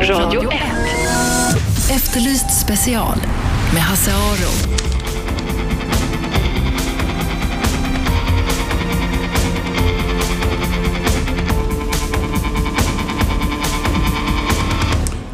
Radio 1. Efterlyst special med Hasse Aro.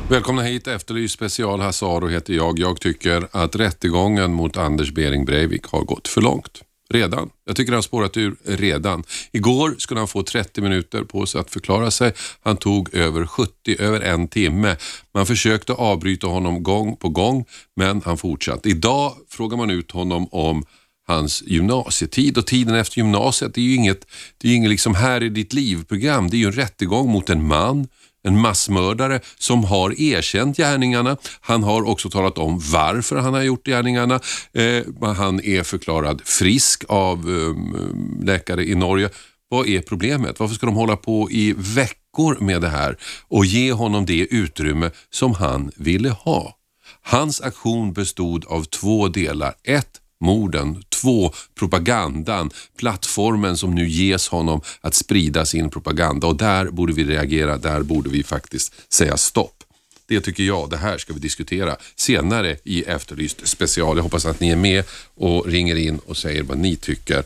Välkomna hit, Efterlyst special. Hasse Aro heter jag. Jag tycker att rättegången mot Anders Behring Breivik har gått för långt. Redan. Jag tycker han spårat ur redan. Igår skulle han få 30 minuter på sig att förklara sig. Han tog över 70, över en timme. Man försökte avbryta honom gång på gång, men han fortsatte. Idag frågar man ut honom om hans gymnasietid och tiden efter gymnasiet. Det är ju inget, det är inget liksom här i ditt liv-program. Det är ju en rättegång mot en man en massmördare som har erkänt gärningarna. Han har också talat om varför han har gjort gärningarna. Eh, han är förklarad frisk av eh, läkare i Norge. Vad är problemet? Varför ska de hålla på i veckor med det här och ge honom det utrymme som han ville ha? Hans aktion bestod av två delar. Ett, morden. Två, propagandan, plattformen som nu ges honom att sprida sin propaganda och där borde vi reagera, där borde vi faktiskt säga stopp. Det tycker jag, det här ska vi diskutera senare i Efterlyst special. Jag hoppas att ni är med och ringer in och säger vad ni tycker.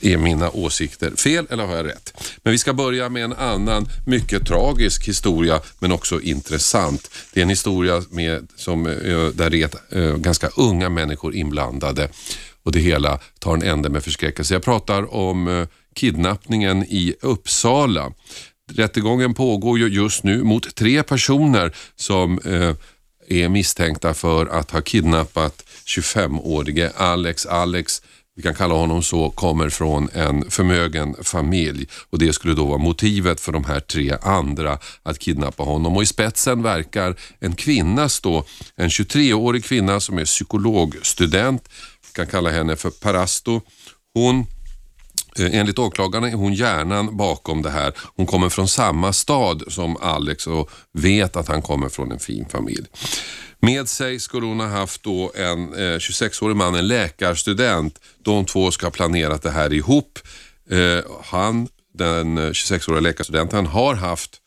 Är mina åsikter fel eller har jag rätt? Men vi ska börja med en annan mycket tragisk historia men också intressant. Det är en historia med, som, eh, där det är eh, ganska unga människor inblandade och det hela tar en ände med förskräckelse. Jag pratar om eh, kidnappningen i Uppsala. Rättegången pågår ju just nu mot tre personer som är misstänkta för att ha kidnappat 25-årige Alex. Alex vi kan kalla honom så, kommer från en förmögen familj och det skulle då vara motivet för de här tre andra att kidnappa honom. Och i spetsen verkar en kvinna stå, en 23-årig kvinna som är psykologstudent, vi kan kalla henne för Parasto. Hon Eh, enligt åklagarna är hon hjärnan bakom det här. Hon kommer från samma stad som Alex och vet att han kommer från en fin familj. Med sig skulle hon ha haft då en eh, 26-årig man, en läkarstudent. De två ska ha planerat det här ihop. Eh, han, den eh, 26-åriga läkarstudenten, har haft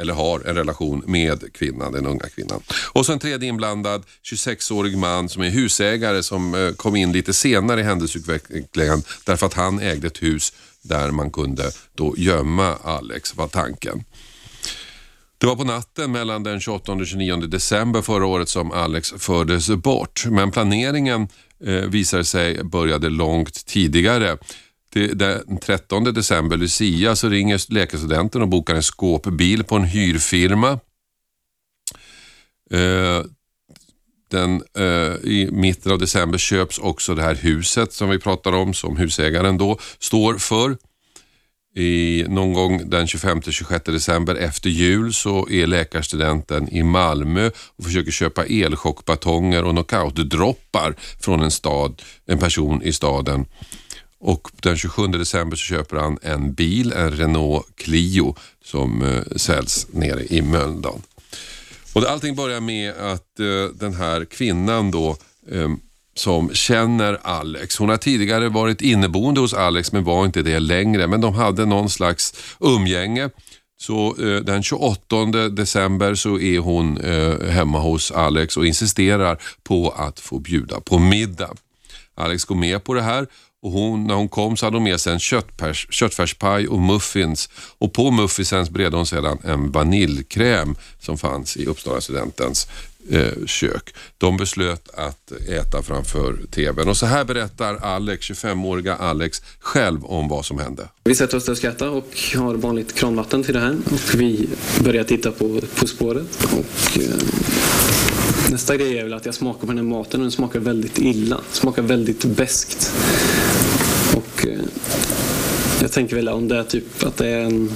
eller har en relation med kvinnan, den unga kvinnan. Och så en tredje inblandad 26-årig man som är husägare som eh, kom in lite senare i händelseutvecklingen därför att han ägde ett hus där man kunde då gömma Alex, var tanken. Det var på natten mellan den 28 och 29 december förra året som Alex fördes bort. Men planeringen eh, visade sig började långt tidigare. Det, den 13 december, Lucia, så ringer läkarstudenten och bokar en skåpbil på en hyrfirma. Eh, den, eh, I mitten av december köps också det här huset som vi pratar om, som husägaren då står för. I, någon gång den 25-26 december efter jul så är läkarstudenten i Malmö och försöker köpa elchockbatonger och knockoutdroppar från en, stad, en person i staden. Och den 27 december så köper han en bil, en Renault Clio som eh, säljs nere i Mölndal. Och allting börjar med att eh, den här kvinnan då eh, som känner Alex. Hon har tidigare varit inneboende hos Alex men var inte det längre. Men de hade någon slags umgänge. Så eh, den 28 december så är hon eh, hemma hos Alex och insisterar på att få bjuda på middag. Alex går med på det här och hon, när hon kom så hade hon med sig en köttpärs, köttfärspaj och muffins. Och på muffinsen bredde hon sedan en vaniljkräm som fanns i Uppsala studentens eh, kök. De beslöt att äta framför tvn och så här berättar Alex, 25-åriga Alex själv om vad som hände. Vi sätter oss där och skrattar och har vanligt kranvatten till det här och vi börjar titta på På spåret. Och, eh, nästa grej är väl att jag smakar på den här maten och den smakar väldigt illa. Smakar väldigt beskt. Och eh, jag tänker väl om det är typ att det är en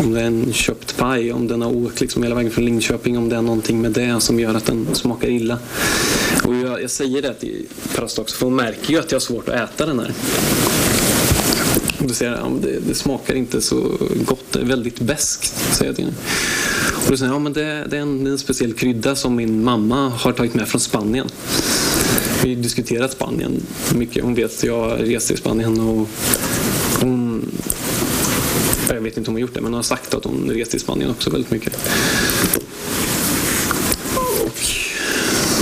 om det är en köpt paj, om den har åkt liksom hela vägen från Linköping, om det är någonting med det som gör att den smakar illa. Och jag, jag säger det till Prast också, för hon märker ju att jag har svårt att äta den här. Och då säger jag, ja, det, det smakar inte så gott, det är väldigt beskt, säger jag till henne. Och då säger jag, ja men det, det, är en, det är en speciell krydda som min mamma har tagit med från Spanien. Vi har diskuterat Spanien mycket. Hon vet att jag reser i Spanien och hon jag vet inte om hon gjort det, men hon har sagt att hon reste i Spanien också väldigt mycket.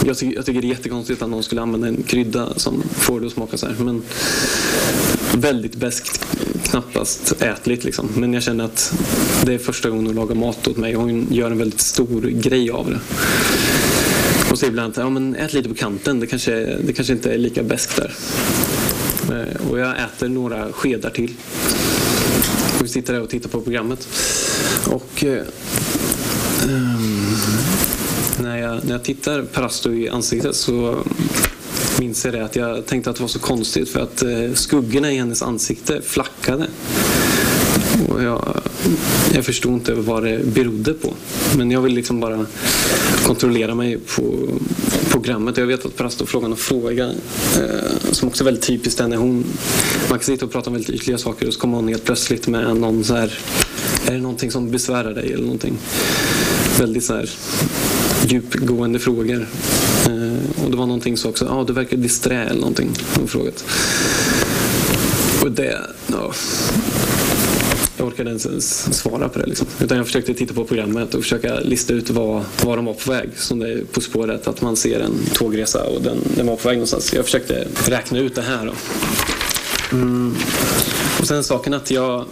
jag, tycker, jag tycker det är jättekonstigt att någon skulle använda en krydda som får det att smaka så här. Men väldigt beskt, knappast ätligt liksom. Men jag känner att det är första gången hon lagar mat åt mig och hon gör en väldigt stor grej av det. Och säger ibland ja, men ät lite på kanten, det kanske, det kanske inte är lika beskt där. Eh, och jag äter några skedar till. Och vi sitter där och tittar på programmet. Och eh, um, när, jag, när jag tittar Parasto i ansiktet så minns jag det att jag tänkte att det var så konstigt för att eh, skuggorna i hennes ansikte flackade. Och jag, jag förstod inte vad det berodde på. Men jag vill liksom bara kontrollera mig på programmet. Jag vet att Prasto frågade en fråga eh, som också är väldigt typiskt henne. Hon, man kan sitta och prata om väldigt ytliga saker och så kommer hon helt plötsligt med någon så här, är det någonting som besvärar dig eller någonting? Väldigt så här djupgående frågor. Eh, och det var någonting så också, ja ah, du verkar disträ eller någonting. Hon frågat. Och det, ja, jag orkade inte ens svara på det. Liksom. Utan jag försökte titta på programmet och försöka lista ut var, var de var på väg. Som det är På spåret, att man ser en tågresa och den, den var på väg någonstans. Jag försökte räkna ut det här. Då. Mm. Och sen saken att jag...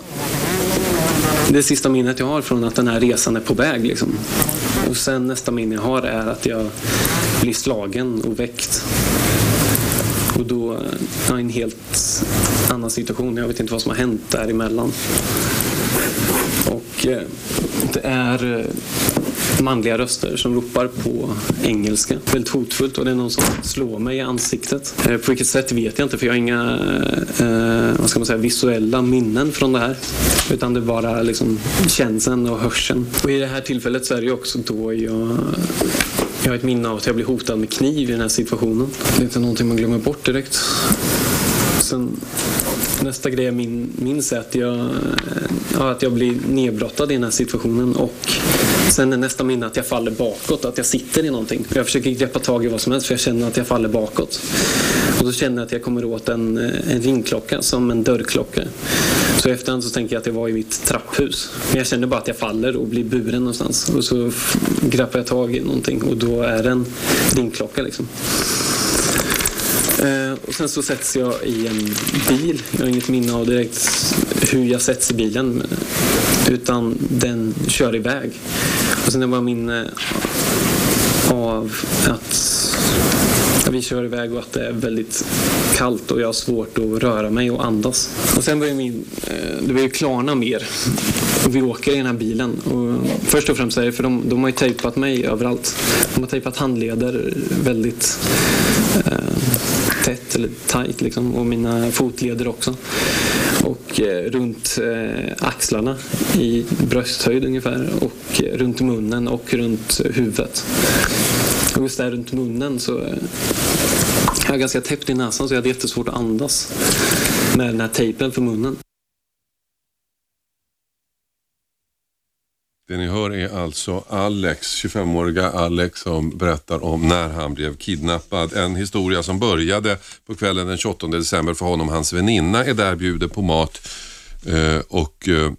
Det sista minnet jag har från att den här resan är på väg. Liksom. Och sen nästa minne jag har är att jag blir slagen och väckt. Och då ja, en helt annan situation. Jag vet inte vad som har hänt däremellan. Eh, det är eh, manliga röster som ropar på engelska. Väldigt hotfullt och det är någon som slår mig i ansiktet. Eh, på vilket sätt vet jag inte för jag har inga eh, vad ska man säga, visuella minnen från det här. Utan det är bara liksom känslan och hörseln. Och i det här tillfället så är det också då jag jag har ett minne av att jag blir hotad med kniv i den här situationen. Det är inte någonting man glömmer bort direkt. Sen, nästa grej jag min, minns är att jag, ja, att jag blir nedbrottad i den här situationen och sen är nästa minne att jag faller bakåt, att jag sitter i någonting. Jag försöker greppa tag i vad som helst för jag känner att jag faller bakåt. Och då känner jag att jag kommer åt en, eh, en ringklocka som en dörrklocka. Så i efterhand så tänker jag att jag var i mitt trapphus. Men jag känner bara att jag faller och blir buren någonstans. Och så greppar jag tag i någonting och då är det en ringklocka liksom. Eh, och sen så sätts jag i en bil. Jag har inget minne av direkt hur jag sätts i bilen. Utan den kör iväg. Och sen har jag bara minne av att vi kör iväg och att det är väldigt kallt och jag har svårt att röra mig och andas. Och sen börjar min, eh, det börjar klarna mer. Och vi åker i den här bilen. Och först och främst är det för de, de har ju tejpat mig överallt. De har tejpat handleder väldigt Eh, tätt eller tight liksom. Och mina fotleder också. Och eh, runt eh, axlarna i brösthöjd ungefär. Och eh, runt munnen och runt huvudet. Och just där runt munnen så eh, jag är ganska täppt i näsan så jag hade jättesvårt att andas med den här tejpen för munnen. Det ni hör är alltså Alex, 25-åriga Alex som berättar om när han blev kidnappad. En historia som började på kvällen den 28 december för honom. Hans väninna är där, bjuder på mat eh, och eh,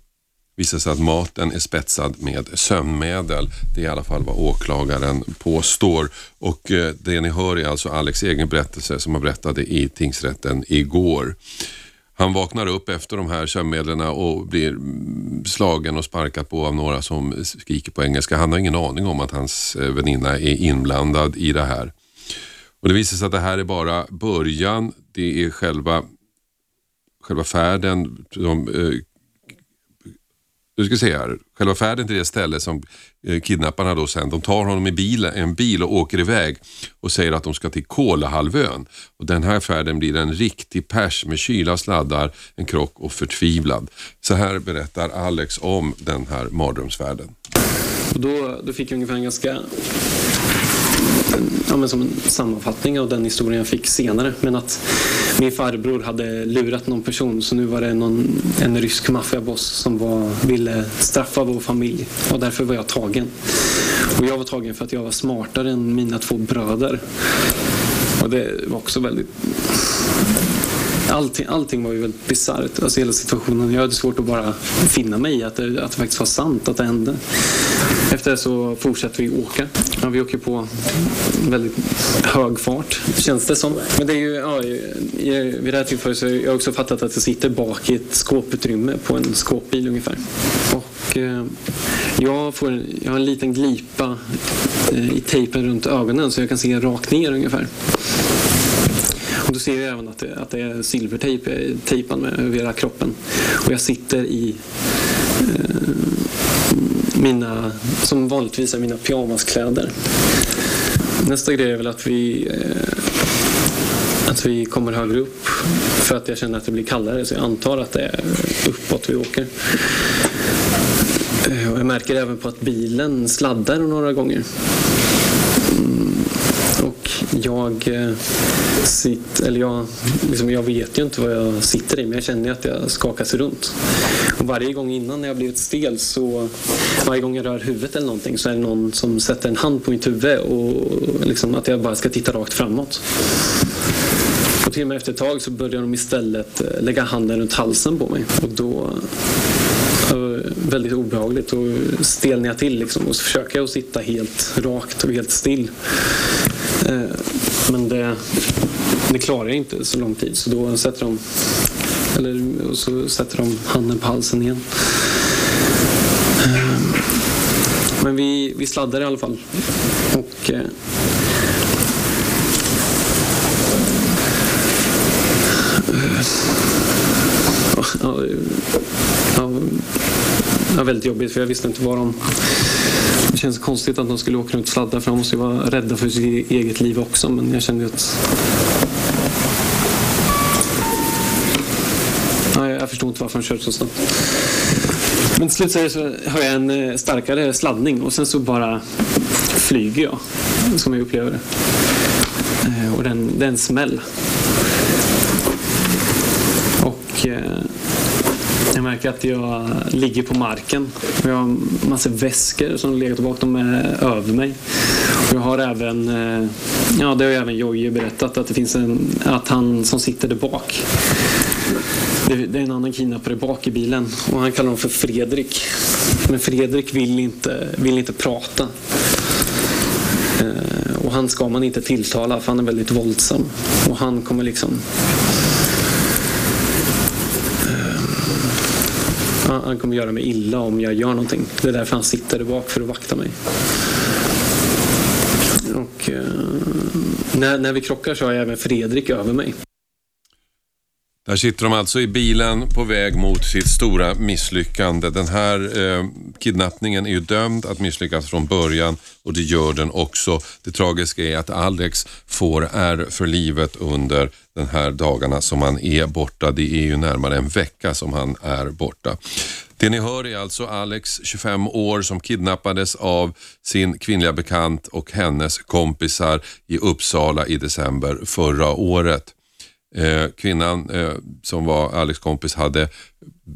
visar sig att maten är spetsad med sömnmedel. Det är i alla fall vad åklagaren påstår. Och eh, det ni hör är alltså Alex egen berättelse som han berättade i tingsrätten igår. Han vaknar upp efter de här sömnmedlen och blir slagen och sparkad på av några som skriker på engelska. Han har ingen aning om att hans eh, väninna är inblandad i det här. Och Det visar sig att det här är bara början. Det är själva, själva färden. De, nu ska vi se här, själva färden till det ställe som eh, kidnapparna då sen, de tar honom i bil, en bil och åker iväg och säger att de ska till Kolahalvön. Och den här färden blir en riktig pers med kyla, sladdar, en krock och förtvivlad. Så här berättar Alex om den här mardrömsfärden. Och då, då fick jag ungefär en ganska ja, men som en sammanfattning av den historien jag fick senare. Men att min farbror hade lurat någon person så nu var det någon, en rysk maffiaboss som var, ville straffa vår familj och därför var jag tagen. Och jag var tagen för att jag var smartare än mina två bröder. Och det var också väldigt Allting, allting var ju väldigt bisarrt, alltså hela situationen. Jag hade svårt att bara finna mig i att det, att det faktiskt var sant att det hände. Efter det så fortsätter vi åka. Ja, vi åker på väldigt hög fart, känns det som. Men det är ju, ja, vid det här tillfället så har jag också fattat att jag sitter bak i ett skåputrymme på en skåpbil ungefär. Och eh, jag, får jag har en liten glipa eh, i tejpen runt ögonen så jag kan se rakt ner ungefär. Då ser jag även att det, att det är silvertejp eh, tejpad med över hela kroppen. Och jag sitter i eh, mina, som vanligtvis är mina pyjamaskläder. Nästa grej är väl att vi, eh, att vi kommer högre upp för att jag känner att det blir kallare så jag antar att det är uppåt vi åker. Eh, och jag märker även på att bilen sladdar några gånger. Jag eh, sitter, eller jag, liksom jag vet ju inte vad jag sitter i men jag känner att jag skakas runt. Och varje gång innan när jag blivit stel så varje gång jag rör huvudet eller någonting så är det någon som sätter en hand på mitt huvud och liksom att jag bara ska titta rakt framåt. Och till och med efter ett tag så börjar de istället eh, lägga handen runt halsen på mig. Och då eh, väldigt obehagligt och stelnar jag till liksom och så försöker jag att sitta helt rakt och helt still. Eh, men det, det klarar jag inte så lång tid så då sätter de, eller, så sätter de handen på halsen igen. Eh, men vi, vi sladdar i alla fall. Och, eh, eh ja, var väldigt jobbigt för jag visste inte vad de... Det känns konstigt att de skulle åka runt och sladda för de måste ju vara rädda för sitt e- eget liv också men jag kände att... Ja, jag förstod inte varför de körde så snabbt. Men till slut så har jag en eh, starkare sladdning och sen så bara flyger jag som jag upplever det. Eh, och den, det är en smäll. Och eh, jag märker att jag ligger på marken. Jag har massor väskor som legat De är över mig. Och jag har även, eh, ja det har även Jojje berättat, att det finns en, att han som sitter där bak det är en annan kidnappare bak i bilen och han kallar honom för Fredrik. Men Fredrik vill inte, vill inte prata. Eh, och han ska man inte tilltala för han är väldigt våldsam. Och han kommer liksom han kommer göra mig illa om jag gör någonting. Det är därför han sitter där bak för att vakta mig. Och, eh, när, när vi krockar så har jag även Fredrik över mig. Där sitter de alltså i bilen på väg mot sitt stora misslyckande. Den här eh, kidnappningen är ju dömd att misslyckas från början och det gör den också. Det tragiska är att Alex får är för livet under de här dagarna som han är borta. Det är ju närmare en vecka som han är borta. Det ni hör är alltså Alex, 25 år, som kidnappades av sin kvinnliga bekant och hennes kompisar i Uppsala i december förra året. Eh, kvinnan eh, som var Alex kompis hade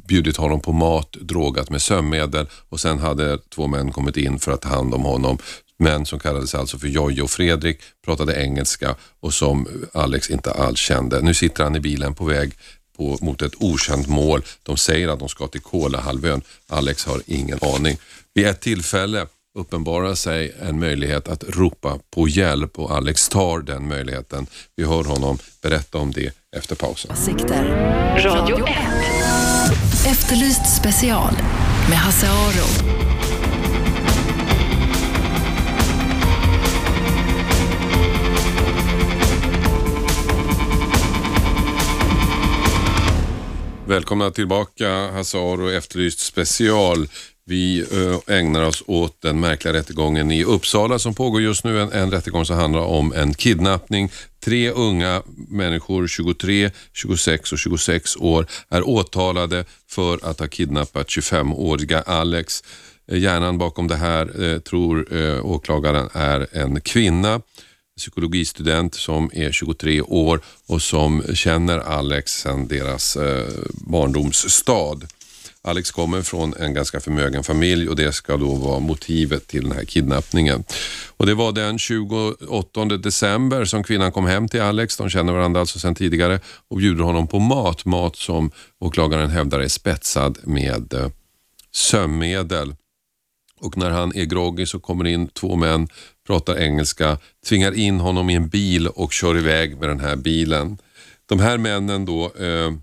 bjudit honom på mat, drogat med sömnmedel och sen hade två män kommit in för att ta hand om honom. Män som kallades alltså för Jojje och Fredrik, pratade engelska och som Alex inte alls kände. Nu sitter han i bilen på väg på, mot ett okänt mål. De säger att de ska till Kolahalvön. Alex har ingen aning. Vid ett tillfälle uppenbarar sig en möjlighet att ropa på hjälp och Alex tar den möjligheten. Vi hör honom berätta om det efter pausen. Radio 1. Efterlyst special med Hasse Aro. Välkomna tillbaka Hasse Aro Efterlyst special. Vi eh, ägnar oss åt den märkliga rättegången i Uppsala som pågår just nu. En, en rättegång som handlar om en kidnappning. Tre unga människor, 23, 26 och 26 år, är åtalade för att ha kidnappat 25-åriga Alex. Eh, hjärnan bakom det här eh, tror eh, åklagaren är en kvinna psykologistudent som är 23 år och som känner Alex sedan deras eh, barndomsstad. Alex kommer från en ganska förmögen familj och det ska då vara motivet till den här kidnappningen. Och Det var den 28 december som kvinnan kom hem till Alex, de känner varandra alltså sedan tidigare, och bjuder honom på mat. Mat som åklagaren hävdar är spetsad med eh, sömnmedel. och när han är groggy så kommer in två män, pratar engelska, tvingar in honom i en bil och kör iväg med den här bilen. De här männen då eh,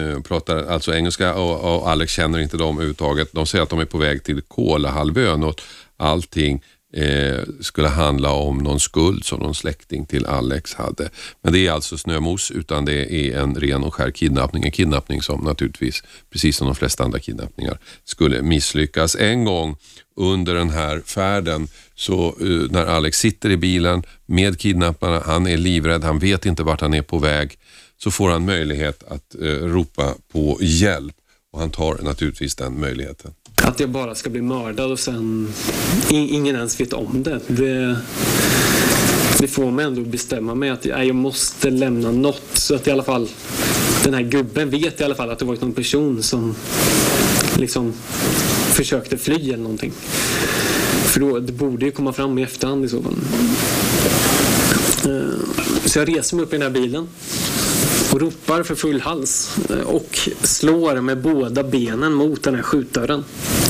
eh, pratar alltså engelska och, och, Alex känner inte dem överhuvudtaget. De säger att de är på väg till Kolahalvön och allting eh, skulle handla om någon skuld som någon släkting till Alex hade. Men det är alltså snömos utan det är en ren och skär kidnappning. En kidnappning som naturligtvis, precis som de flesta andra kidnappningar, skulle misslyckas. En gång under den här färden så uh, när Alex sitter i bilen med kidnapparna, han är livrädd, han vet inte vart han är på väg, så får han möjlighet att uh, ropa på hjälp och han tar naturligtvis den möjligheten. Att jag bara ska bli mördad och sen ingen ens vet om det. Det, det får mig ändå bestämma mig att jag måste lämna något så att i alla fall den här gubben vet i alla fall att det varit någon person som liksom försökte fly eller någonting. För då, det borde ju komma fram i efterhand i så fall. Eh, så jag reser mig upp i den här bilen och ropar för full hals eh, och slår med båda benen mot den här skjutdörren.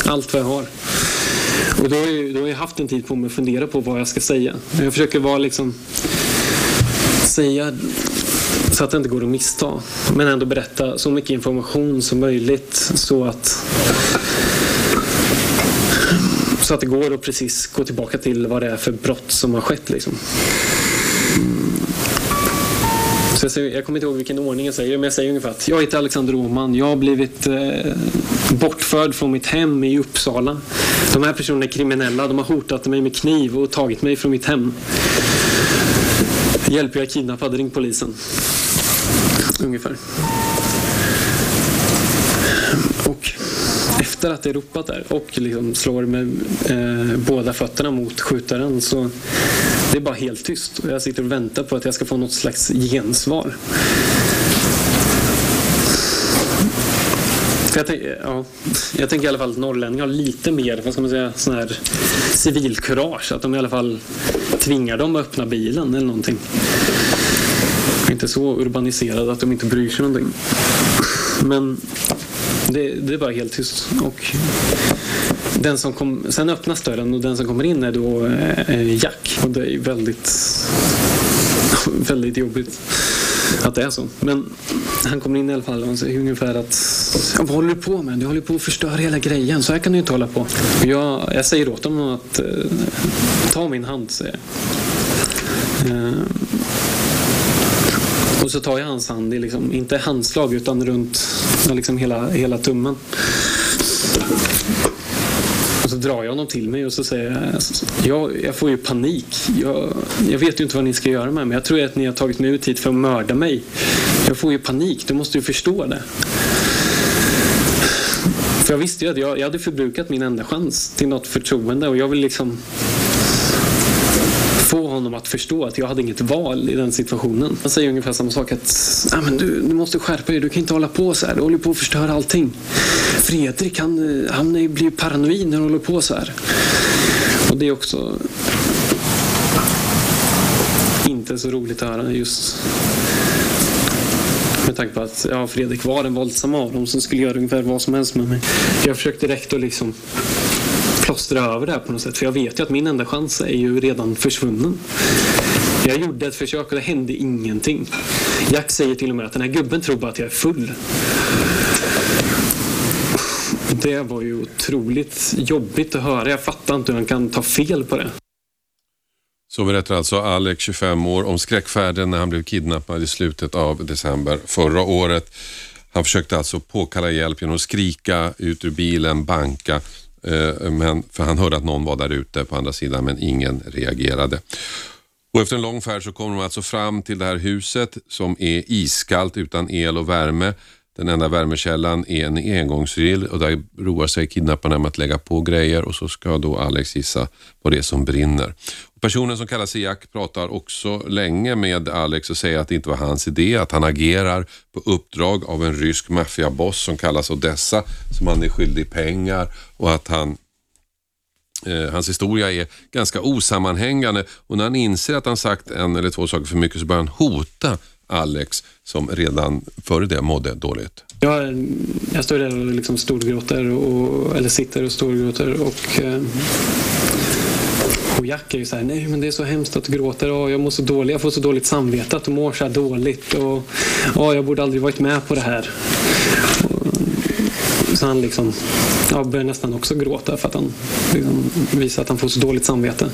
Allt vad jag har. Och då har, jag, då har jag haft en tid på mig att fundera på vad jag ska säga. Jag försöker vara liksom säga så att det inte går att missta. Men ändå berätta så mycket information som möjligt så att så att det går att precis gå tillbaka till vad det är för brott som har skett. Liksom. Så jag, säger, jag kommer inte ihåg vilken ordning jag säger, men jag säger ungefär att jag heter Alexander Åman. Jag har blivit eh, bortförd från mitt hem i Uppsala. De här personerna är kriminella. De har hotat mig med kniv och tagit mig från mitt hem. Hjälp, jag är kidnappad. Ring polisen. Ungefär. Och efter att är ropat där och liksom slår med eh, båda fötterna mot skjutaren så det är bara helt tyst. Och jag sitter och väntar på att jag ska få något slags gensvar. Jag, tänk, ja, jag tänker i alla fall att norrlänningar har lite mer vad ska man säga, sån här civilkurage. Att de i alla fall tvingar dem att öppna bilen eller någonting. Inte så urbaniserade att de inte bryr sig någonting. Men det, det är bara helt tyst. Och den som kom, sen öppnas dörren och den som kommer in är då eh, Jack. Och det är väldigt, väldigt jobbigt att det är så. Men han kommer in i alla fall och säger ungefär att vad håller du på med? Du håller på att förstöra hela grejen. Så här kan du inte hålla på. Jag, jag säger åt honom att eh, ta min hand, säger jag. Eh, och så tar jag hans hand, i liksom, inte handslag utan runt liksom hela, hela tummen. Och så drar jag honom till mig och så säger jag, jag, jag får ju panik. Jag, jag vet ju inte vad ni ska göra med mig. Jag tror att ni har tagit mig ut hit för att mörda mig. Jag får ju panik, du måste ju förstå det. För jag visste ju att jag, jag hade förbrukat min enda chans till något förtroende och jag vill liksom få honom att förstå att jag hade inget val i den situationen. Han säger ungefär samma sak att ah, men du, du måste skärpa dig, du kan inte hålla på så här, du håller på att förstöra allting. Fredrik han, han blir paranoid när han håller på så här. Och det är också inte så roligt att höra just med tanke på att ja, Fredrik var den våldsamma av dem som skulle göra ungefär vad som helst med mig. Jag försökte direkt att liksom plåstra över det här på något sätt. För jag vet ju att min enda chans är ju redan försvunnen. Jag gjorde ett försök och det hände ingenting. Jack säger till och med att den här gubben tror bara att jag är full. Det var ju otroligt jobbigt att höra. Jag fattar inte hur han kan ta fel på det. Så berättar alltså Alex, 25 år, om skräckfärden när han blev kidnappad i slutet av december förra året. Han försökte alltså påkalla hjälp genom att skrika ut ur bilen, banka Eh, men, för han hörde att någon var där ute på andra sidan men ingen reagerade. Och efter en lång färd så kommer de alltså fram till det här huset som är iskallt utan el och värme. Den enda värmekällan är en engångsgrill och där roar sig kidnapparna med att lägga på grejer och så ska då Alex gissa vad det är som brinner. Personen som kallar sig Jack pratar också länge med Alex och säger att det inte var hans idé, att han agerar på uppdrag av en rysk maffiaboss som kallas Odessa, som han är skyldig pengar och att han eh, Hans historia är ganska osammanhängande och när han inser att han sagt en eller två saker för mycket så börjar han hota Alex som redan före det mådde dåligt? Jag, jag står där och liksom storgråter, och, eller sitter och storgråter och eh, och Jack är ju så här, nej men det är så hemskt att du gråter Oh, jag mår så dåligt, jag får så dåligt samvete att du mår så här dåligt och, oh, jag borde aldrig varit med på det här. Och, så han liksom, ja, börjar nästan också gråta för att han liksom visar att han får så dåligt samvete.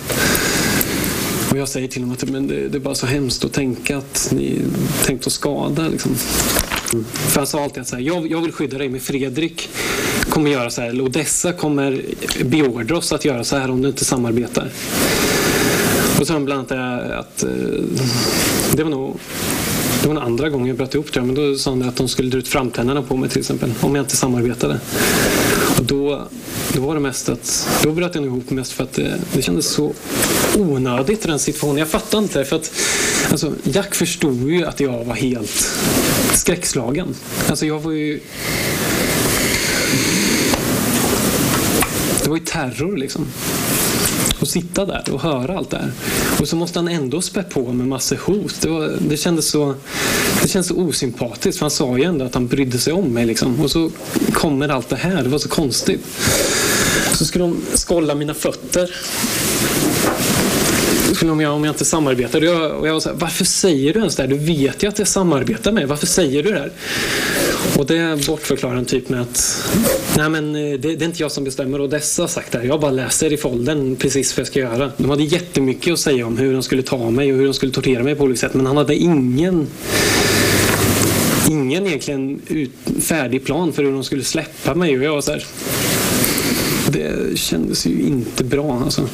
Och jag säger till honom att men det, det är bara så hemskt att tänka att ni tänkt att skada. Liksom. För han sa alltid att så här, jag, jag vill skydda dig, men Fredrik kommer göra så här. Eller Odessa kommer beordra oss att göra så här om du inte samarbetar. Och så sa han bland annat eh, att eh, det var nog det var den andra gången jag bröt ihop tror jag, men då sa han att de skulle dra ut framtänderna på mig till exempel, om jag inte samarbetade. Och då, då var det mest att, då bröt jag ihop mest för att det, det kändes så onödigt i den situationen. Jag fattar inte, för att alltså, Jack förstod ju att jag var helt skräckslagen. Alltså jag var ju det var ju terror liksom och sitta där och höra allt det här. Och så måste han ändå spä på med massa hot. Det, var, det, kändes så, det kändes så osympatiskt. För han sa ju ändå att han brydde sig om mig. Liksom. Och så kommer allt det här. Det var så konstigt. Så skulle de skolla mina fötter om jag, om jag inte samarbetar. Och jag, och jag var så här, varför säger du ens det här? Du vet ju att jag samarbetar med Varför säger du det här? Och det bortförklarar han typ med att nej men eh, det, det, är inte jag som bestämmer och dessa har sagt det här. Jag bara läser i foldern precis vad jag ska göra. De hade jättemycket att säga om hur de skulle ta mig och hur de skulle tortera mig på olika sätt. Men han hade ingen ingen egentligen ut, färdig plan för hur de skulle släppa mig. Och jag var så här, det kändes ju inte bra alltså.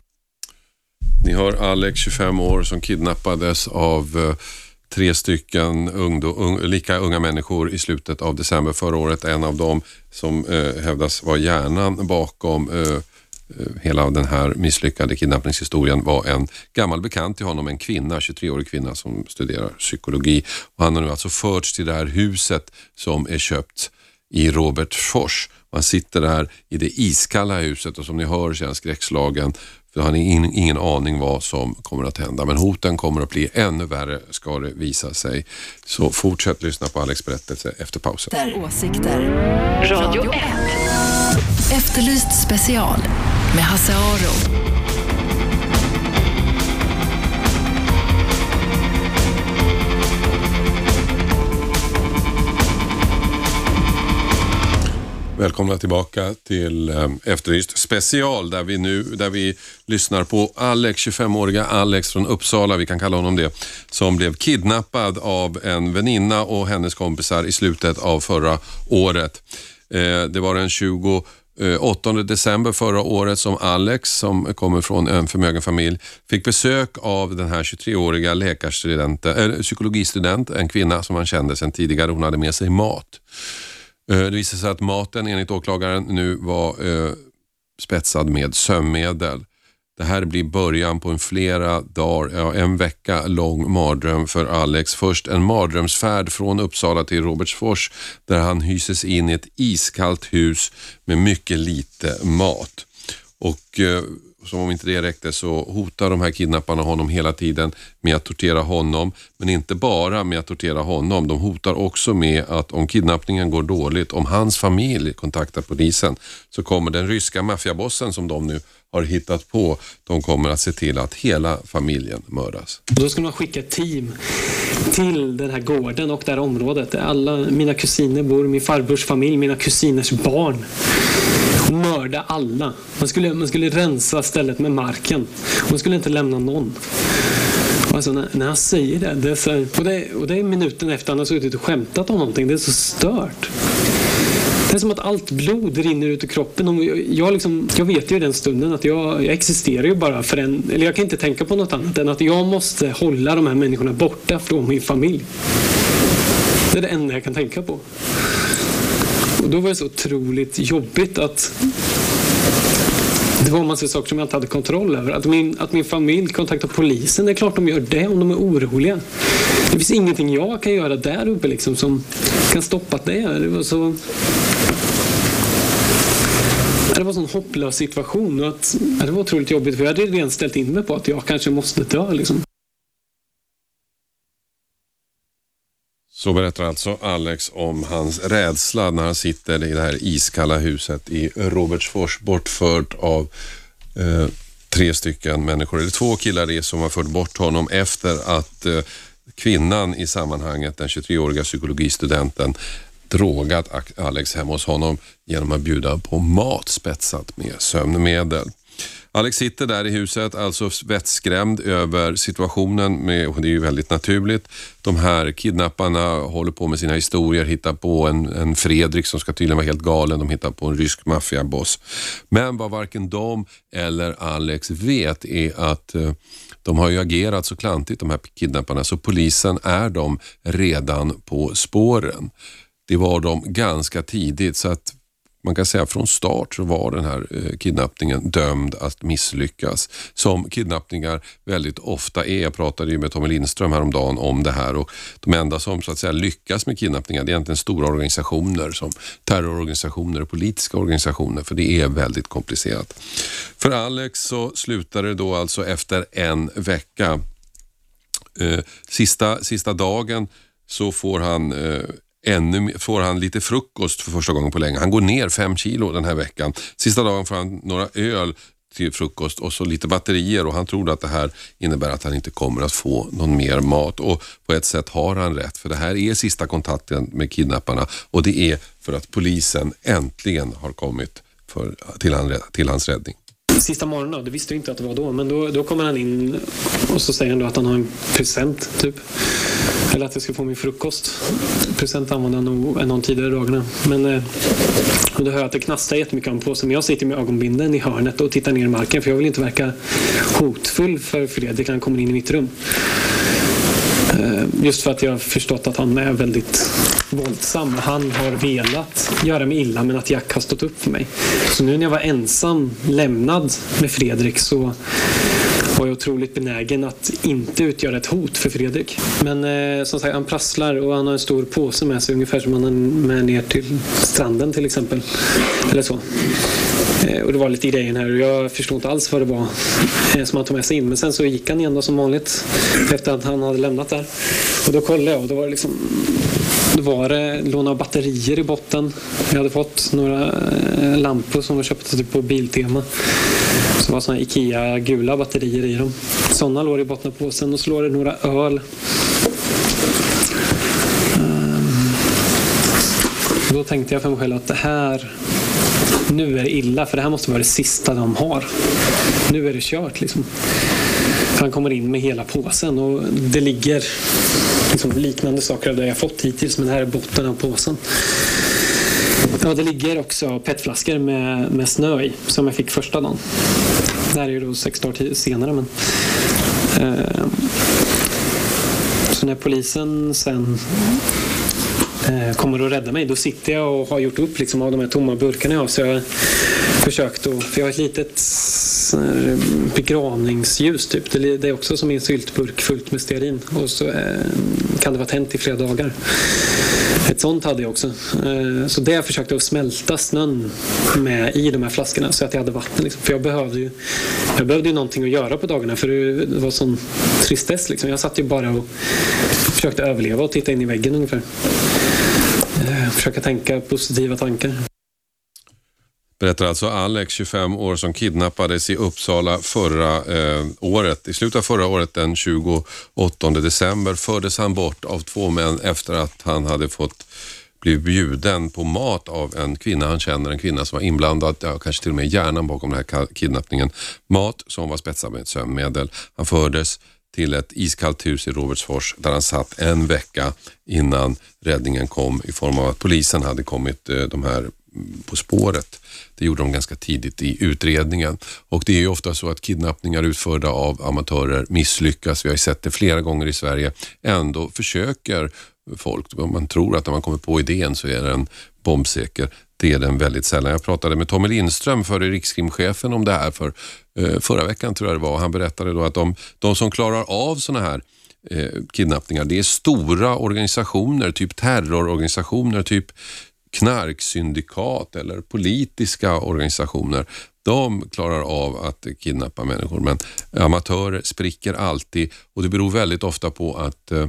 Ni hör Alex, 25 år, som kidnappades av eh, tre stycken ungdom, lika unga människor i slutet av december förra året. En av dem som eh, hävdas vara hjärnan bakom eh, eh hela den här misslyckade kidnappningshistorien var en gammal bekant till honom, en kvinna, 23-årig kvinna som studerar psykologi. Och han har nu alltså förts till det här huset som är köpt i Robertsfors. Man sitter där i det iskalla huset och som ni hör känns skräckslagen så har ni ingen aning vad som kommer att hända. Men hoten kommer att bli ännu värre ska det visa sig. Så fortsätt lyssna på Alex berättelse efter pausen. Där åsikter. Radio 1. Efterlyst special med Hasse Aro. Välkomna tillbaka till ehm, Efterlyst special där vi nu där vi lyssnar på Alex, 25-åriga Alex från Uppsala, vi kan kalla honom det, som blev kidnappad av en väninna och hennes kompisar i slutet av förra året. Eh, det var den 28 december förra året som Alex, som kommer från en förmögen familj, fick besök av den här 23-åriga läkarstudenten, äh, psykologistudent, en kvinna som han kände sedan tidigare. Hon hade med sig mat. Eh, det visade sig att maten enligt åklagaren nu var eh, spetsad med sömnmedel. Det här blir början på en flera dagar, ja, en vecka lång mardröm för Alex. Först en mardrömsfärd från Uppsala till Robertsfors där han hyses in i ett iskallt hus med mycket lite mat. Och eh, som om inte det räckte så hotar de här kidnapparna honom hela tiden med att tortera honom. Men inte bara med att tortera honom. De hotar också med att om kidnappningen går dåligt, om hans familj kontaktar polisen, så kommer den ryska maffiabossen som de nu har hittat på, de kommer att se till att hela familjen mördas. Då ska man skicka ett team till den här gården och det här området där alla mina kusiner bor, min farbrors familj, mina kusiners barn mörda alla. Man skulle, man skulle rensa stället med marken. Man skulle inte lämna någon. Alltså när, när han säger det, det är så, och, det och det är minuten efter han har suttit och skämtat om någonting. Det är så stört. Det är som att allt blod rinner ut ur kroppen. Jag, liksom, jag vet ju i den stunden att jag, jag existerar ju bara för en... Eller jag kan inte tänka på något annat än att jag måste hålla de här människorna borta från min familj. Det är det enda jag kan tänka på. Och då var det så otroligt jobbigt att det var en massa saker som jag inte hade kontroll över. Att min, att min familj kontaktar polisen, det är klart de gör det om de är oroliga. Det finns ingenting jag kan göra där uppe liksom som kan stoppa det. Det var så... Det var en sån hopplös situation och att, det var otroligt jobbigt för jag hade redan ställt in mig på att jag kanske måste dö. Liksom. Så berättar alltså Alex om hans rädsla när han sitter i det här iskalla huset i Robertsfors bortfört av eh, tre stycken människor, eller två killar det som har fört bort honom efter att eh, kvinnan i sammanhanget, den 23-åriga psykologistudenten, drogat Alex hemma hos honom genom att bjuda på mat spetsat med sömnmedel. Alex sitter där i huset, alltså vettskrämd över situationen, med, och det är ju väldigt naturligt. De här kidnapparna håller på med sina historier, hittar på en, en Fredrik som ska tydligen vara helt galen, de hittar på en rysk maffiaboss. Men vad varken de eller Alex vet är att eh, de har ju agerat så klantigt de här kidnapparna så polisen är de redan på spåren. Det var de ganska tidigt så att man kan säga från start så var den här eh, kidnappningen dömd att misslyckas. Som kidnappningar väldigt ofta är. Jag pratade ju med Tommy Lindström häromdagen om det här och de enda som så att säga lyckas med kidnappningar det är egentligen stora organisationer som terrororganisationer och politiska organisationer för det är väldigt komplicerat. För Alex så slutade det då alltså efter en vecka. Eh, sista, sista dagen så får han eh, ännu får han lite frukost för första gången på länge. Han går ner fem kilo den här veckan. Sista dagen får han några öl till frukost och så lite batterier och han tror att det här innebär att han inte kommer att få någon mer mat och på ett sätt har han rätt för det här är sista kontakten med kidnapparna och det är för att polisen äntligen har kommit för, till, han, till hans räddning. Sista morgonen, det visste jag inte att det var då, men då, då kommer han in och så säger han då att han har en present typ. Eller att jag ska få min frukost. Present använde han nog en av de tidigare dagarna. Men eh, då hör jag att det knastrar jättemycket om påsen. Men jag sitter med ögonbinden i hörnet och tittar ner i marken för jag vill inte verka hotfull för Fredrik när han kommer in i mitt rum. Eh, just för att jag har förstått att han är väldigt våldsam. Han har velat göra mig illa men att Jack har stått upp för mig. Så nu när jag var ensam, lämnad med Fredrik så var jag otroligt benägen att inte utgöra ett hot för Fredrik. Men eh, som sagt, han prasslar och han har en stor påse med sig ungefär som han har med ner till stranden till exempel. Eller så. Eh, och det var lite grejen här och jag förstod inte alls vad det var eh, som han tog med sig in. Men sen så gick han igen då som vanligt efter att han hade lämnat där. Och då kollade jag och då var det liksom då var det låna batterier i botten. Jag hade fått några eh, lampor som var köpta typ på Biltema. Det var såna Ikea gula batterier i dem. Sådana låg i botten påsen och så låg det några öl. Ehm, då tänkte jag för mig själv att det här nu är det illa för det här måste vara det sista de har. Nu är det kört liksom. Han kommer in med hela påsen och det ligger liksom liknande saker av det jag fått hittills men det här är botten av påsen. Ja, det ligger också petflaskor med, med snö i som jag fick första dagen. Det här är ju då sex dagar senare. Men, eh, så när polisen sen eh, kommer och räddar mig då sitter jag och har gjort upp liksom, av de här tomma burkarna jag har. Så jag försökt att, för jag har ett litet begravningsljus typ. Det är också som en syltburk fullt med stearin och så eh, kan det vara tänt i flera dagar. Ett sånt hade jag också. Eh, så det jag försökte att smälta snön med i de här flaskorna så att jag hade vatten. Liksom. För jag behövde ju jag behövde ju någonting att göra på dagarna för det var sån tristess. Liksom. Jag satt ju bara och försökte överleva och titta in i väggen ungefär. Eh, försöka tänka positiva tankar. Berättar alltså Alex, 25 år, som kidnappades i Uppsala förra eh, året. I slutet av förra året, den 28 december, fördes han bort av två män efter att han hade fått bli bjuden på mat av en kvinna han känner, en kvinna som var inblandad, ja, kanske till och med hjärnan bakom den här kidnappningen. Mat som var spetsad med ett sömnmedel. Han fördes till ett iskallt hus i Robertsfors där han satt en vecka innan räddningen kom i form av att polisen hade kommit eh, de här på spåret. Det gjorde de ganska tidigt i utredningen och det är ju ofta så att kidnappningar utförda av amatörer misslyckas. Vi har ju sett det flera gånger i Sverige. Ändå försöker folk, man tror att när man kommer på idén så är den bombsäker. Det är den väldigt sällan. Jag pratade med Tommy Lindström, före rikskrimchefen, om det här för eh, förra veckan tror jag det var. Han berättade då att de, de som klarar av sådana här eh, kidnappningar, det är stora organisationer, typ terrororganisationer, typ knarksyndikat eller politiska organisationer. De klarar av att kidnappa människor men amatörer spricker alltid och det beror väldigt ofta på att eh,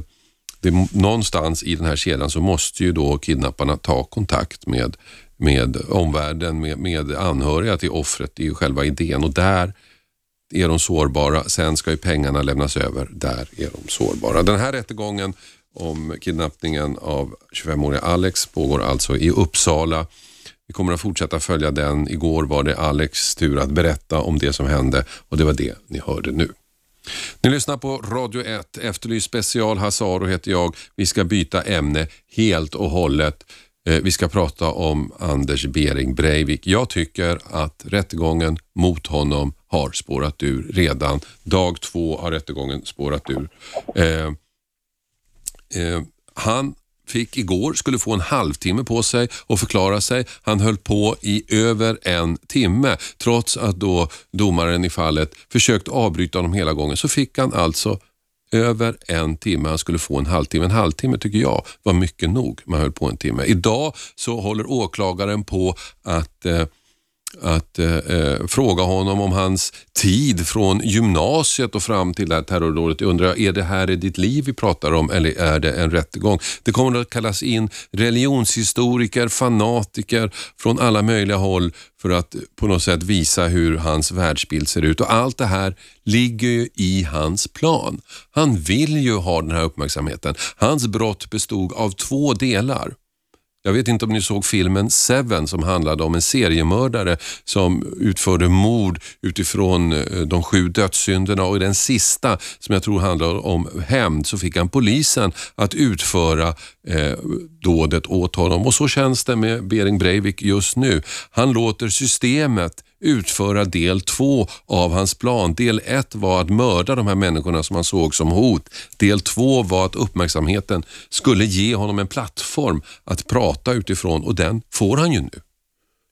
det, någonstans i den här kedjan så måste ju då kidnapparna ta kontakt med, med omvärlden, med, med anhöriga till offret. Det är ju själva idén och där är de sårbara. Sen ska ju pengarna lämnas över. Där är de sårbara. Den här rättegången om kidnappningen av 25-åriga Alex pågår alltså i Uppsala. Vi kommer att fortsätta följa den. Igår var det Alex tur att berätta om det som hände och det var det ni hörde nu. Ni lyssnar på Radio 1, Efterlyst special. Hasaro heter jag. Vi ska byta ämne helt och hållet. Eh, vi ska prata om Anders Bering Breivik. Jag tycker att rättegången mot honom har spårat ur redan. Dag två har rättegången spårat ur. Eh, Eh, han fick igår, skulle få en halvtimme på sig att förklara sig. Han höll på i över en timme. Trots att då domaren i fallet försökt avbryta honom hela gången så fick han alltså över en timme. Han skulle få en halvtimme. En halvtimme tycker jag var mycket nog. Man höll på en timme. Idag så håller åklagaren på att eh, att eh, eh, fråga honom om hans tid från gymnasiet och fram till det här terrordådet. Jag undrar, är det här i ditt liv vi pratar om eller är det en rättegång? Det kommer att kallas in religionshistoriker, fanatiker från alla möjliga håll för att på något sätt visa hur hans världsbild ser ut och allt det här ligger ju i hans plan. Han vill ju ha den här uppmärksamheten. Hans brott bestod av två delar. Jag vet inte om ni såg filmen Seven som handlade om en seriemördare som utförde mord utifrån eh, de sju dödssynderna. Och i den sista som jag tror handlar om hämnd så fick han polisen att utföra eh, dådet åt honom och så känns det med Bering Breivik just nu. Han låter systemet utföra del två av hans plan. Del ett var att mörda de här människorna som han såg som hot. Del två var att uppmärksamheten skulle ge honom en plattform att prata utifrån och den får han ju nu.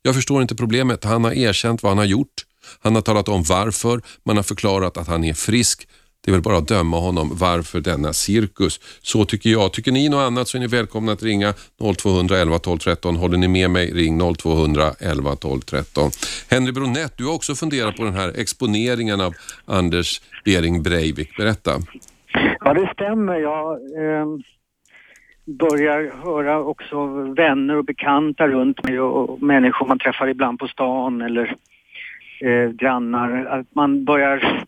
Jag förstår inte problemet. Han har erkänt vad han har gjort. Han har talat om varför. Man har förklarat att han är frisk. Det är väl bara att döma honom. Varför denna cirkus? Så tycker jag. Tycker ni något annat så är ni välkomna att ringa 0211 12 13. Håller ni med mig, ring 0211 12 13. Henry Bronett, du har också funderat på den här exponeringen av Anders Bering Breivik. Berätta. Ja, det stämmer. Jag eh, börjar höra också vänner och bekanta runt mig och människor man träffar ibland på stan eller eh, grannar. Att man börjar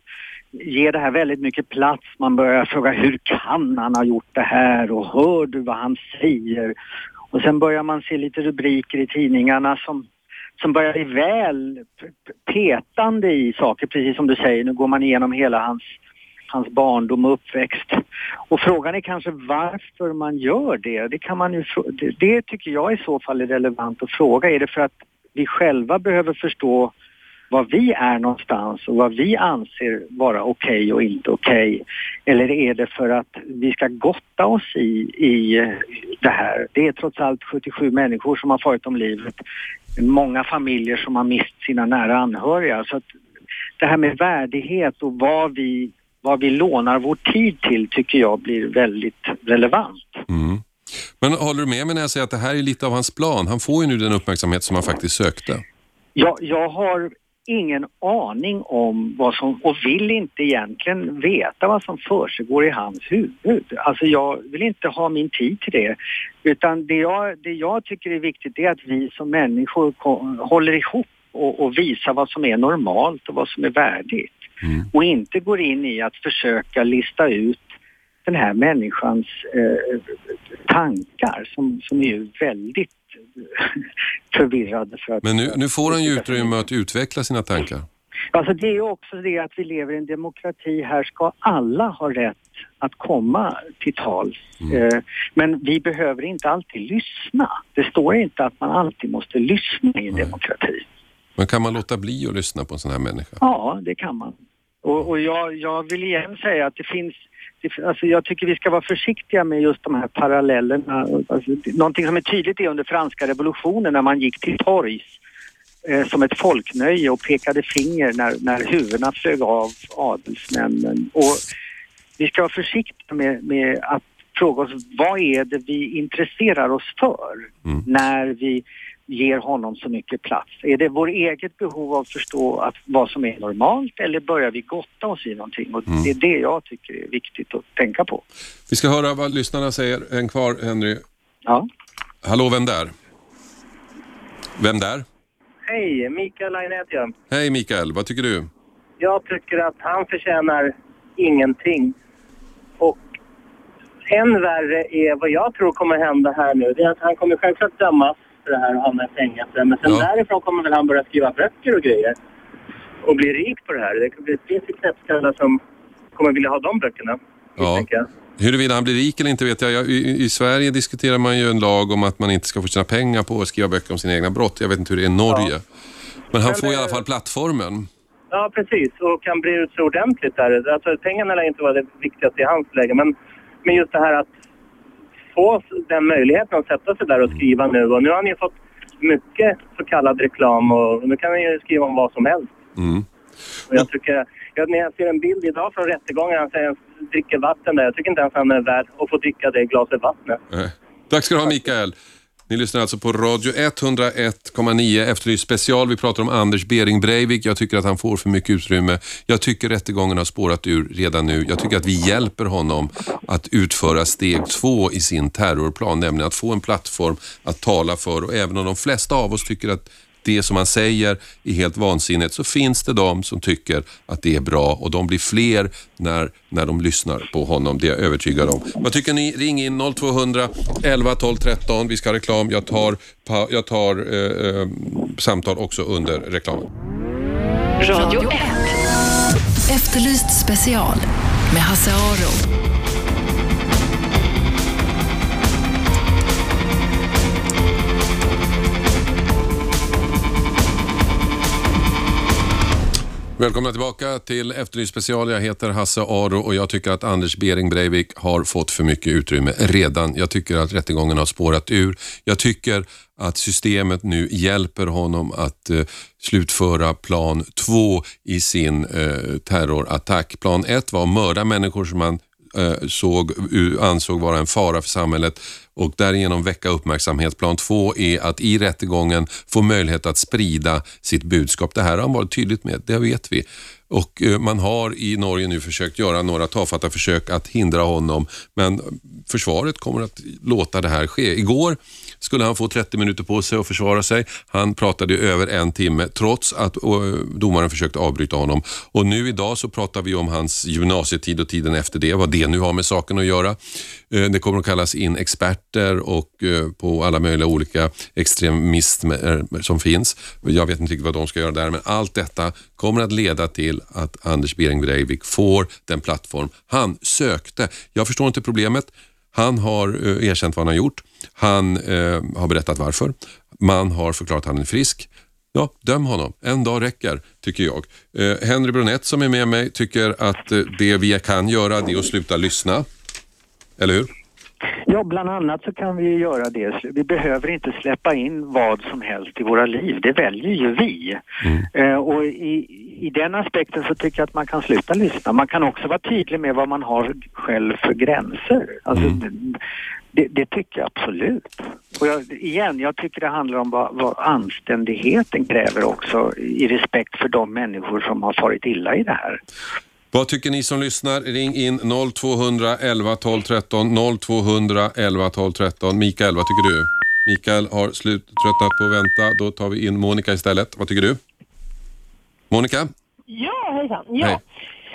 ger det här väldigt mycket plats. Man börjar fråga hur kan han ha gjort det här och hör du vad han säger? Och sen börjar man se lite rubriker i tidningarna som, som börjar bli väl petande i saker, precis som du säger. Nu går man igenom hela hans, hans barndom och uppväxt. Och frågan är kanske varför man gör det. Det, kan man ju, det, det tycker jag i så fall är relevant att fråga. Är det för att vi själva behöver förstå var vi är någonstans och vad vi anser vara okej okay och inte okej? Okay? Eller är det för att vi ska gotta oss i, i det här? Det är trots allt 77 människor som har farit om livet. Många familjer som har mist sina nära anhöriga. Så att det här med värdighet och vad vi, vad vi lånar vår tid till tycker jag blir väldigt relevant. Mm. Men håller du med mig när jag säger att det här är lite av hans plan? Han får ju nu den uppmärksamhet som han faktiskt sökte. Ja, jag har ingen aning om vad som, och vill inte egentligen veta vad som försiggår i hans huvud. Alltså jag vill inte ha min tid till det. Utan det jag, det jag tycker är viktigt är att vi som människor håller ihop och, och visar vad som är normalt och vad som är värdigt. Mm. Och inte går in i att försöka lista ut den här människans eh, tankar som, som är ju väldigt förvirrade. För att, Men nu, nu får han ju utrymme att utveckla sina tankar. Alltså det är också det att vi lever i en demokrati. Här ska alla ha rätt att komma till tals. Mm. Eh, men vi behöver inte alltid lyssna. Det står inte att man alltid måste lyssna i en Nej. demokrati. Men kan man låta bli att lyssna på en sån här människa? Ja, det kan man. Och, och jag, jag vill igen säga att det finns Alltså jag tycker vi ska vara försiktiga med just de här parallellerna. Alltså, någonting som är tydligt är under franska revolutionen när man gick till torgs eh, som ett folknöje och pekade finger när, när huvudena flög av adelsmännen. Och vi ska vara försiktiga med, med att fråga oss vad är det vi intresserar oss för mm. när vi ger honom så mycket plats? Är det vår eget behov av att förstå att vad som är normalt eller börjar vi gotta oss i någonting? Och Mm. Det är det jag tycker är viktigt att tänka på. Vi ska höra vad lyssnarna säger. En kvar, Henry. Ja. Hallå, vem där? Vem där? Hej, Mikael Line heter jag. Hej Mikael, vad tycker du? Jag tycker att han förtjänar ingenting. Och än värre är vad jag tror kommer hända här nu. Det är att han kommer självklart dömas för det här och hamna i fängelse. Men sen Ja. därifrån kommer väl han börja skriva böcker och grejer. Och bli rik på det här. Det finns ju knäppskallar som kommer vilja ha de böckerna. Ja. Huruvida han blir rik eller inte vet jag. i, I Sverige diskuterar man ju en lag om att man inte ska få tjäna pengar på att skriva böcker om sina egna brott. Jag vet inte hur det är i Norge. Men han Men, får i eh, alla fall plattformen. Ja, precis. Och kan bli ut så ordentligt där. Alltså, pengarna lär inte vara det viktigaste i hans läge. Men, men just det här att få den möjligheten att sätta sig där och skriva nu. Och nu har han ju fått mycket så kallad reklam och nu kan han ju skriva om vad som helst. Mm. Och jag tycker, jag, när jag ser en bild idag från rättegången, han säger han dricker vatten där. Jag tycker inte ens han är värd att få dricka det glaset vattnet. Eh. Tack ska du ha Mikael. Ni lyssnar alltså på Radio 101,9 Efterlyst special. Vi pratar om Anders Bering Breivik. Jag tycker att han får för mycket utrymme. Jag tycker rättegången har spårat ur redan nu. Jag tycker att vi hjälper honom att utföra steg två i sin terrorplan, nämligen att få en plattform att tala för. Och även om de flesta av oss tycker att det som han säger är helt vansinnigt så finns det de som tycker att det är bra och de blir fler när, när de lyssnar på honom. Det är jag övertygad om. Vad tycker ni? Ring in 0200 11 12 13. Vi ska ha reklam. Jag tar, jag tar eh, eh, samtal också under reklamen. Radio 1. Efterlyst special med Hasse Aro. Välkomna tillbaka till Efterlyst special. Jag heter Hasse Aro och jag tycker att Anders Bering Breivik har fått för mycket utrymme redan. Jag tycker att rättegången har spårat ur. Jag tycker att systemet nu hjälper honom att eh, slutföra plan två i sin eh, terrorattack. Plan ett var att mörda människor som man Eh, såg, ansåg vara en fara för samhället och därigenom väcka uppmärksamhet. Plan två är att i rättegången få möjlighet att sprida sitt budskap. Det här har han varit tydligt med, det vet vi. Och eh, man har i Norge nu försökt göra några tafatta försök att hindra honom, men försvaret kommer att låta det här ske. Igår skulle han få 30 minuter på sig att försvara sig. Han pratade i över en timme trots att eh, domaren försökte avbryta honom. Och nu idag så pratar vi om hans gymnasietid och tiden efter det, vad det nu har med saken att göra. Eh, det kommer att kallas in experter och eh, på alla möjliga olika extremismer som finns. Jag vet inte riktigt vad de ska göra där, men allt detta kommer att leda till att Anders Behring Breivik får den plattform han sökte. Jag förstår inte problemet. Han har eh, erkänt vad han har gjort. Han eh, har berättat varför. Man har förklarat att han är frisk. Ja, döm honom. En dag räcker, tycker jag. Eh, Henry Brunett som är med mig tycker att eh, det vi kan göra det är att sluta lyssna. Eller hur? Ja, bland annat så kan vi göra det. Vi behöver inte släppa in vad som helst i våra liv. Det väljer ju vi. Eh, och i, i den aspekten så tycker jag att man kan sluta lyssna. Man kan också vara tydlig med vad man har själv för gränser. Alltså, det, det tycker jag absolut. Och jag, igen, jag tycker det handlar om vad, vad anständigheten kräver också i respekt för de människor som har farit illa i det här. Vad tycker ni som lyssnar? Ring in 0211 12 13 0200 11 12 13. Mikael, vad tycker du? Mikael har slut, tröttnat på att vänta. Då tar vi in Monica istället. Vad tycker du? Monica? Ja, hejsan. Ja. Hej.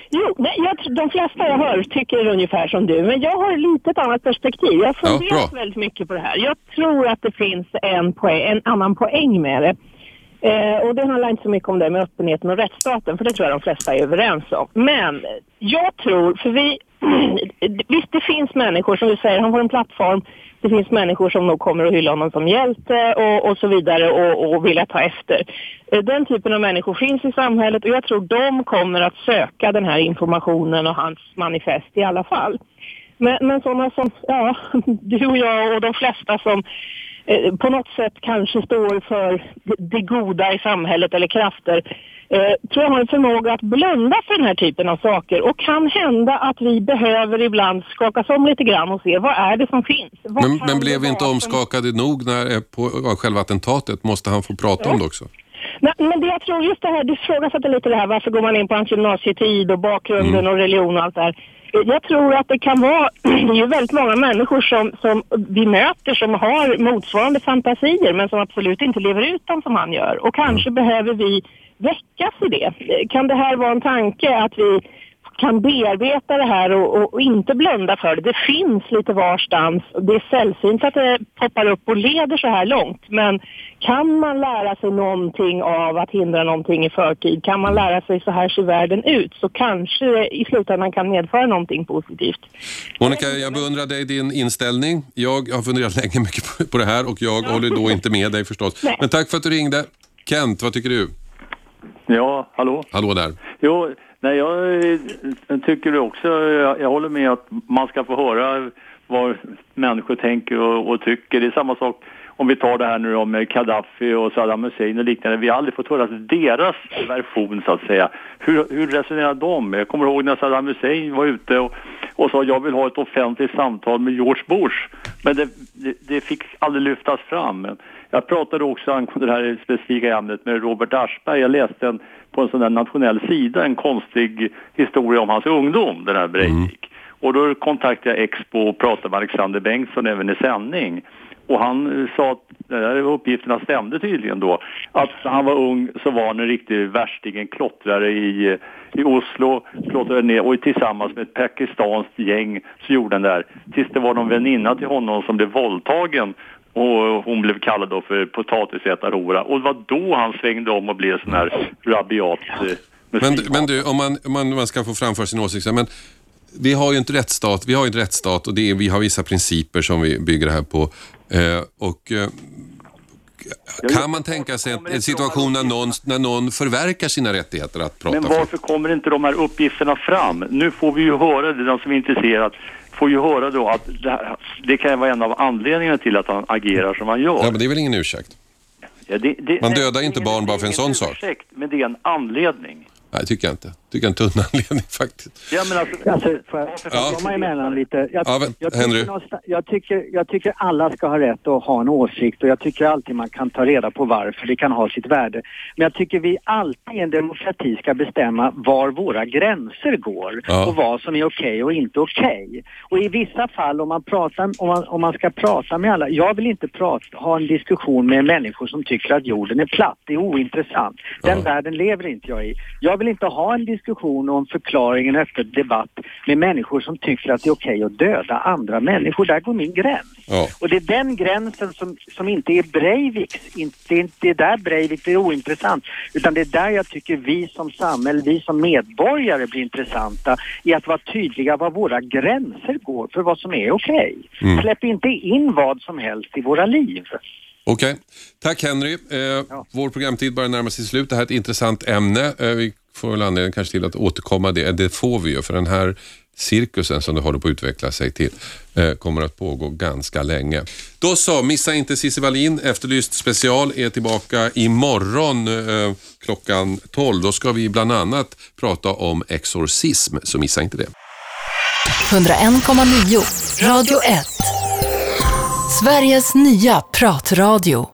Jo, nej, jag, de flesta jag hör tycker ungefär som du, men jag har lite ett annat perspektiv. Jag har Ja, väldigt mycket på det här. Jag tror att det finns en, poäng, en annan poäng med det. Eh, och det handlar inte så mycket om det med öppenheten och rättsstaten, för det tror jag de flesta är överens om. Men jag tror, för vi, visst det finns människor som du säger, han får en plattform, det finns människor som nog kommer att hylla honom som hjälte och, och så vidare och, och vilja ta efter. Eh, Den typen av människor finns i samhället och jag tror de kommer att söka den här informationen och hans manifest i alla fall. Men, men sådana som ja, du och jag och de flesta som eh, på något sätt kanske står för det, goda i samhället eller krafter eh, tror jag har en förmåga att blunda för den här typen av saker och kan hända att vi behöver ibland skakas om lite grann och se vad är det som finns. Vad Men, men blev vi inte vara som- omskakade nog när, eh, på av själva attentatet? Måste han få prata om det också? Nej, men det jag tror just det här, du ifrågasatte lite det här, varför går man in på hans gymnasietid och bakgrunden Mm. och religion och allt det här. Jag tror att det kan vara, det är ju väldigt många människor som, som vi möter som har motsvarande fantasier men som absolut inte lever ut dem som han gör. Och kanske Mm. behöver vi väckas i det. Kan det här vara en tanke att vi kan bearbeta det här och, och, och inte blunda för det. Det finns lite varstans. Det är sällsynt att det poppar upp och leder så här långt. Men kan man lära sig någonting av att hindra någonting i förtid? Kan man lära sig så här ser världen ut? Så kanske det i slutändan kan medföra någonting positivt. Monica, jag beundrar dig din inställning. Jag har funderat länge mycket på- på det här och jag håller då inte med dig förstås. Nej. Men tack för att du ringde. Kent, vad tycker du? Ja, hallå? Hallå där. Jo, nej, jag eh, tycker också, jag, jag håller med att man ska få höra vad människor tänker och, och tycker. Det är samma sak om vi tar det här nu om Gaddafi och Saddam Hussein och liknande. Vi har aldrig fått höra deras version så att säga. Hur, hur resonerar de? Jag kommer ihåg när Saddam Hussein var ute och, och sa jag vill ha ett offentligt samtal med George Bush. Men det, det, det fick aldrig lyftas fram. Jag pratade också angående det här specifika ämnet med Robert Aschberg. Jag läste en, på en sån där nationell sida en konstig historia om hans ungdom, den här Breivik. Och då kontaktade jag Expo och pratade med Alexander Bengtsson även i sändning. Och han eh, sa att de där uppgifterna stämde tydligen då. Att när han var ung så var han en riktig värsting, en klottrare i, eh, i Oslo, klottrade ner och tillsammans med ett pakistanskt gäng så gjorde han det där. Tills det var någon väninna till honom som blev våldtagen och hon blev kallad då för potatisätarhora. Och det var då han svängde om och blev sån här rabiat eh, Men, men du, om man, om man, man ska få framföra sin åsikt, men vi har ju inte rättsstat, vi har ju en rättsstat och det är, vi har vissa principer som vi bygger det här på. Eh, och eh, kan man tänka sig en, situation när någon, när någon förverkar sina rättigheter att prata Men för? varför kommer inte de här uppgifterna fram? Nu får vi ju höra det, den som är intresserad får ju höra då att det, här, det kan vara en av anledningarna till att han agerar som han gör. Ja, men det är väl ingen ursäkt? Ja, det, det, Man nej, dödar är inte barn bara för en sån sak. Ursäkt, men det är en anledning. Nej, tycker jag inte. Tycker jag är en tunn anledning faktiskt. Ja, men alltså, Alltså, får jag, får jag Ja. komma emellan lite? Jag, Ja, men, jag, tycker någonstans- jag, tycker, jag tycker alla ska ha rätt att ha en åsikt och jag tycker alltid man kan ta reda på varför det kan ha sitt värde. Men jag tycker vi alltid i en demokrati ska bestämma var våra gränser går Ja. och vad som är okej och inte okej. Och i vissa fall om man, pratar, om, man, om man ska prata med alla, jag vill inte prata, ha en diskussion med människor som tycker att jorden är platt, det är ointressant. Den Ja. världen lever inte jag i. Jag vill inte ha en diskussion om förklaring, en öppen debatt med människor som tycker att det är okej att döda andra människor. Där går min gräns. Ja. Och det är den gränsen som, som inte är Breiviks, inte, det är inte det är där Breivik blir ointressant. Utan det är där jag tycker vi som samhälle, vi som medborgare blir intressanta i att vara tydliga var våra gränser går för vad som är okej. Mm. Släpp inte in vad som helst i våra liv. Okej. Tack Henry. Eh, Vår programtid börjar närma sig slut. Det här är ett intressant ämne. Eh, vi får väl anledning kanske till att återkomma det. Det får vi ju för den här cirkusen som det håller på att utveckla sig till eh, kommer att pågå ganska länge. Då så, missa inte Cissi Wallin. Efterlyst special är tillbaka imorgon eh, klockan 12. Då ska vi bland annat prata om exorcism, så missa inte det. 101,9 Radio 1. Sveriges nya pratradio.